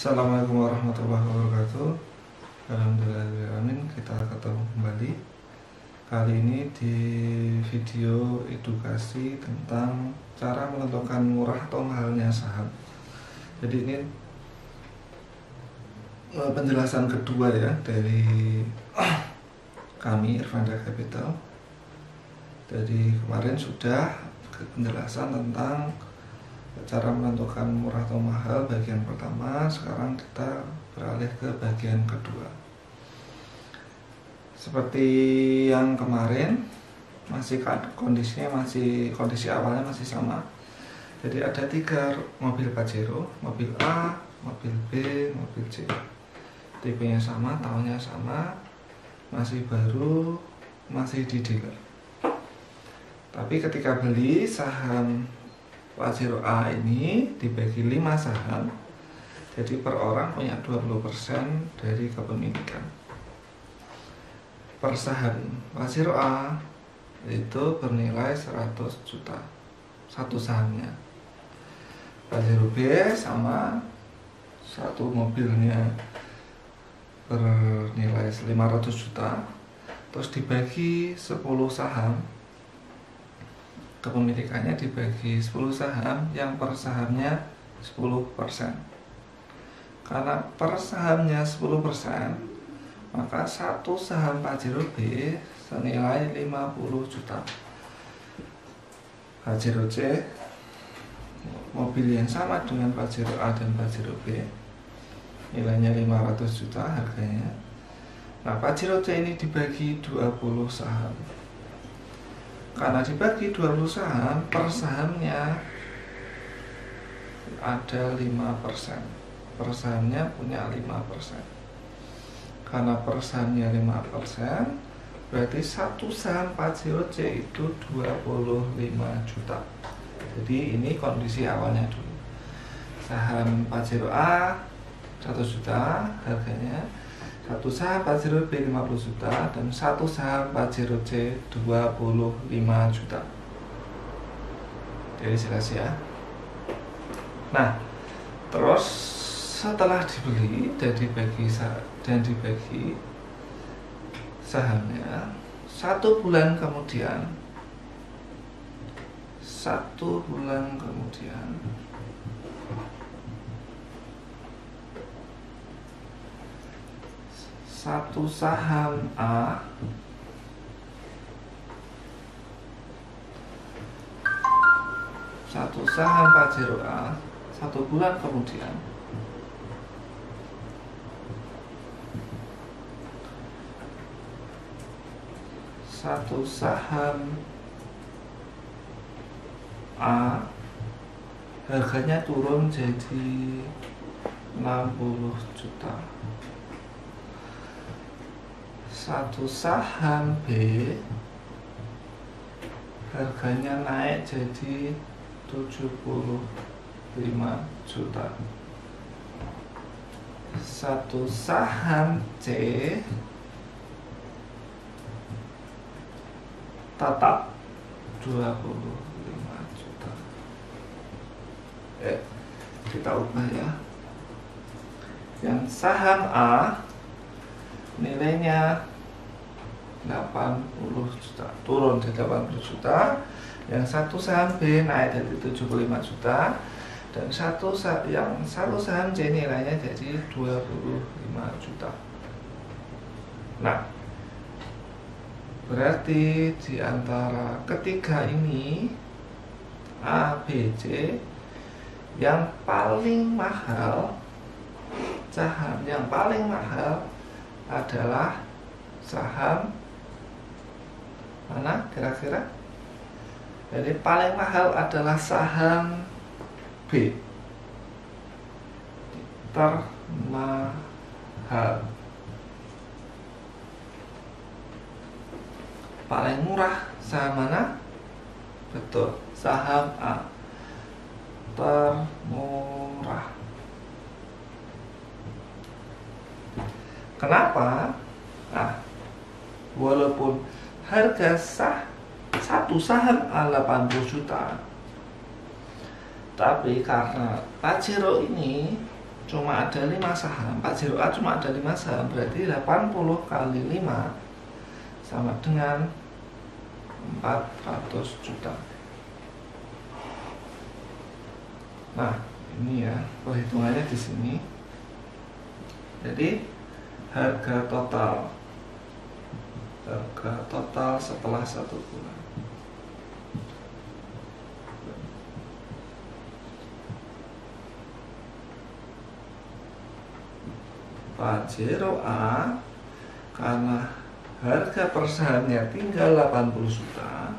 Assalamualaikum warahmatullahi wabarakatuh. Alhamdulillahirrahmanirrahim. Kita ketemu kembali. Kali ini di video edukasi tentang cara menentukan murah atau mahalnya saham. Jadi ini eh, penjelasan kedua ya dari kami Irfanda Capital. Dari kemarin sudah penjelasan tentang cara menentukan murah atau mahal bagian pertama sekarang kita beralih ke bagian kedua. Seperti yang kemarin masih kondisinya masih kondisi awalnya masih sama. Jadi ada tiga mobil Pajero mobil A mobil B mobil C. Tipenya sama tahunnya sama masih baru masih di dealer. Tapi ketika beli saham Pajero A ini dibagi 5 saham jadi per orang punya 20% dari kepemilikan. Per saham Pajero A itu bernilai 100 juta satu sahamnya. Pajero B sama satu mobilnya bernilai 500 juta terus dibagi 10 saham kepemilikannya dibagi 10 saham yang per sahamnya 10% karena per sahamnya 10% maka satu saham Pajero B senilai 50 juta. Pajero C mobil yang sama dengan Pajero A dan Pajero B nilainya 500 juta harganya. Nah Pajero C ini dibagi 20 saham karena dibagi 20 saham per sahamnya ada 5% per sahamnya punya 5% karena per sahamnya 5% berarti satu saham Pajero C itu 25 juta. Jadi ini kondisi awalnya dulu. Saham Pajero A 1 juta harganya satu saham Pajero B 50 juta dan satu saham Pajero C 25 juta. Jadi jelas ya. Nah terus setelah dibeli dan dibagi dan dibagi sahamnya satu bulan kemudian satu bulan kemudian satu saham A. Satu saham Pajero A. Satu bulan kemudian. Satu saham A. Harganya turun jadi 60 juta satu saham B harganya naik jadi 75 juta. Satu saham C tetap 25 juta. Eh kita ubah ya. Yang saham A nilainya 80 juta. Turun dari 80 juta. Yang satu saham B naik dari 75 juta. Dan satu yang satu saham C nilainya jadi 25 juta. Nah berarti di antara ketiga ini A, B, C yang paling mahal saham yang paling mahal adalah saham. Mana kira-kira? Jadi paling mahal adalah saham B. Termahal. Paling murah saham mana? Betul saham A. Termurah kenapa? Nah walaupun harga sah satu saham A 80 juta. Tapi karena Pajero ini cuma ada 5 saham Pajero A cuma ada 5 saham berarti 80 kali 5 sama dengan 400 juta. Nah ini ya perhitungannya di sini. Jadi harga total. Harga total setelah satu bulan. Pajero A karena harga per sahamnya tinggal 80 juta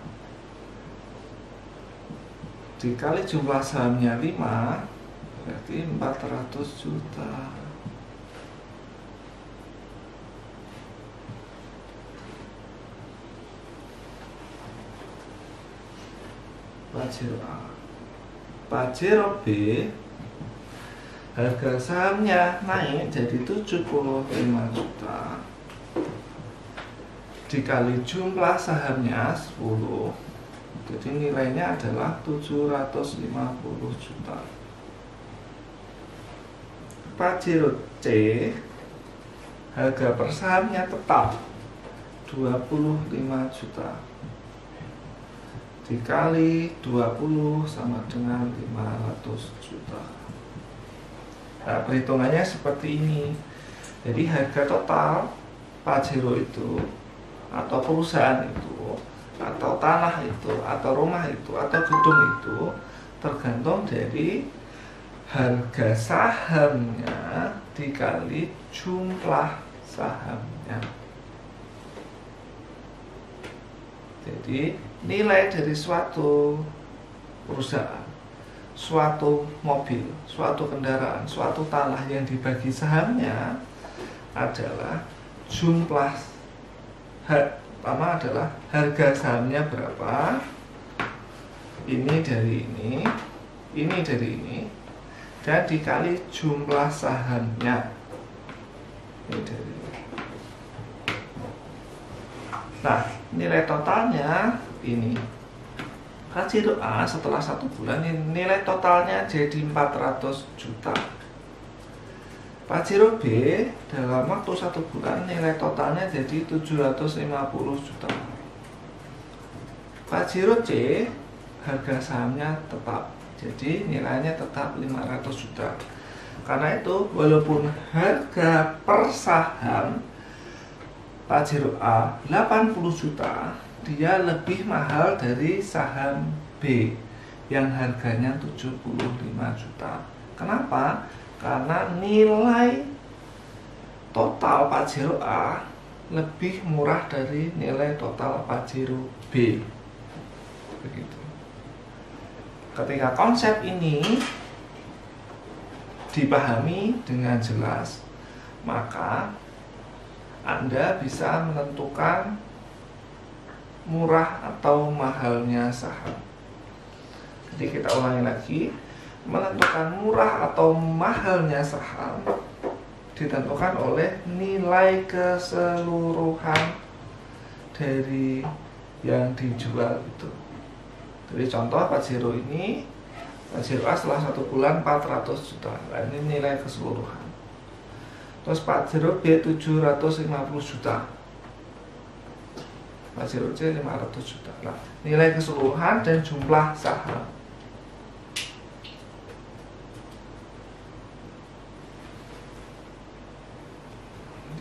dikali jumlah sahamnya 5 berarti 400 juta Pajero A Pajero B harga sahamnya naik jadi 75 juta. Dikali jumlah sahamnya 10 jadi nilainya adalah 750 juta. Pajero C. Harga per sahamnya tetap 25 juta dikali 20 sama dengan 500 juta Nah, perhitungannya seperti ini. Jadi harga total Pajero itu atau perusahaan itu atau tanah itu atau rumah itu atau gedung itu tergantung dari harga sahamnya dikali jumlah sahamnya. Jadi nilai dari suatu perusahaan suatu mobil, suatu kendaraan, suatu tanah yang dibagi sahamnya adalah jumlah pertama adalah harga sahamnya berapa ini dari ini ini dari ini dan dikali jumlah sahamnya ini dari ini. nah nilai totalnya ini. Haji A setelah satu bulan nilai totalnya jadi 400 juta. Pajero B dalam waktu satu bulan nilai totalnya jadi 750 juta. Pajero C harga sahamnya tetap jadi nilainya tetap 500 juta. Karena itu walaupun harga per saham Pajero A 80 juta dia lebih mahal dari saham B yang harganya 75 juta. Kenapa? Karena nilai total Pajero A lebih murah dari nilai total Pajero B. Begitu. Ketika konsep ini dipahami dengan jelas, maka Anda bisa menentukan murah atau mahalnya saham. Jadi kita ulangi lagi, menentukan murah atau mahalnya saham ditentukan oleh nilai keseluruhan dari yang dijual itu. Jadi contoh Pajero ini Pajero A setelah satu bulan 400 juta. Nah, ini nilai keseluruhan. Terus Pajero B 750 juta. Hasil C 500 juta. Nah nilai keseluruhan dan jumlah saham.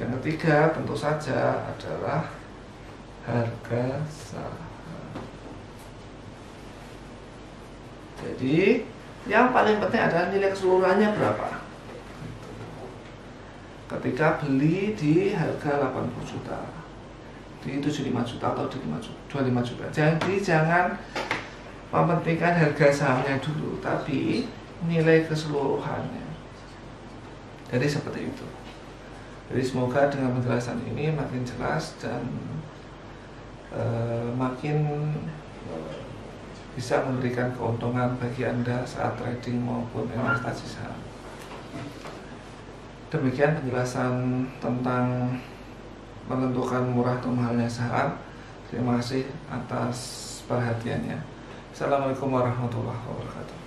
Yang ketiga tentu saja adalah harga saham. Jadi yang paling penting adalah nilai keseluruhannya berapa ketika beli di harga 80 juta di 75 juta atau di 5 juta, 25 juta. Jadi jangan mementingkan harga sahamnya dulu, tapi nilai keseluruhannya. Jadi seperti itu. Jadi semoga dengan penjelasan ini makin jelas dan uh, makin uh, bisa memberikan keuntungan bagi Anda saat trading maupun investasi saham. Demikian penjelasan tentang menentukan murah atau mahalnya saham. Terima kasih atas perhatiannya. Assalamualaikum warahmatullahi wabarakatuh.